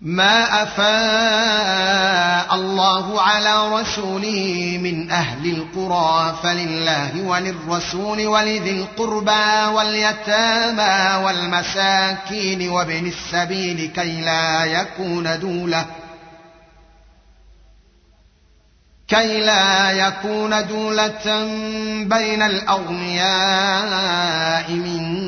ما افاء الله على رسوله من أهل القرى فلله وللرسول ولذي القربى واليتامى والمساكين وابن السبيل كي لا يكون دوله كي لا يكون دولة بين الأغنياء منكم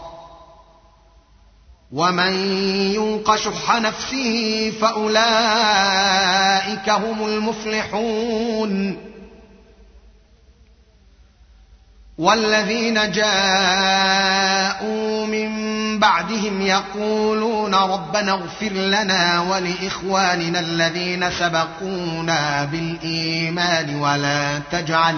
ومن يوق شح نفسه فاولئك هم المفلحون والذين جاءوا من بعدهم يقولون ربنا اغفر لنا ولاخواننا الذين سبقونا بالايمان ولا تجعل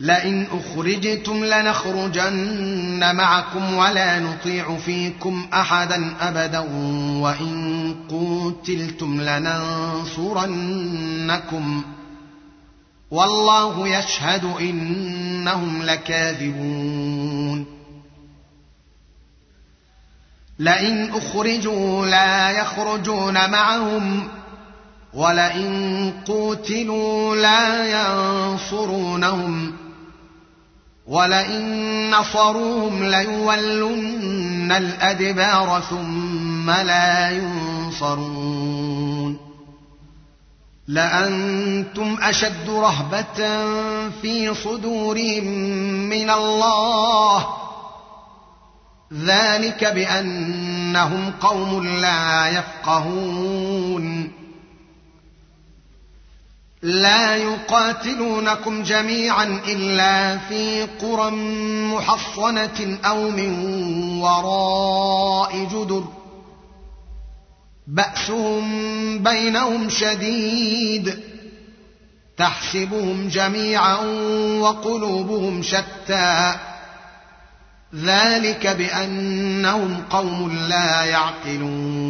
لئن أخرجتم لنخرجن معكم ولا نطيع فيكم أحدا أبدا وإن قتلتم لننصرنكم. والله يشهد إنهم لكاذبون. لئن أخرجوا لا يخرجون معهم ولئن قوتلوا لا ينصرونهم. ولئن نصروهم ليولن الادبار ثم لا ينصرون لانتم اشد رهبه في صدورهم من الله ذلك بانهم قوم لا يفقهون لا يقاتلونكم جميعا إلا في قرى محصنة أو من وراء جدر. بأسهم بينهم شديد. تحسبهم جميعا وقلوبهم شتى. ذلك بأنهم قوم لا يعقلون.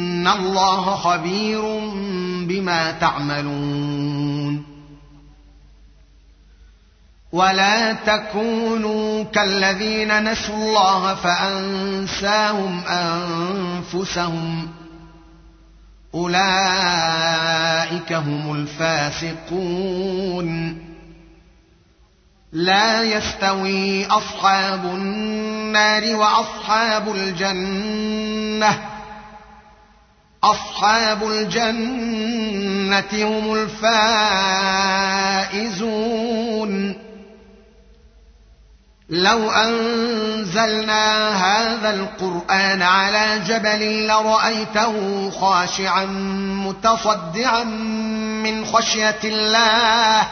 ان الله خبير بما تعملون ولا تكونوا كالذين نسوا الله فانساهم انفسهم اولئك هم الفاسقون لا يستوي اصحاب النار واصحاب الجنه أصحاب الجنة هم الفائزون. لو أنزلنا هذا القرآن على جبل لرأيته خاشعا متصدعا من خشية الله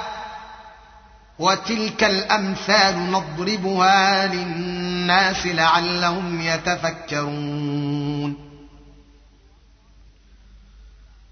وتلك الأمثال نضربها للناس لعلهم يتفكرون.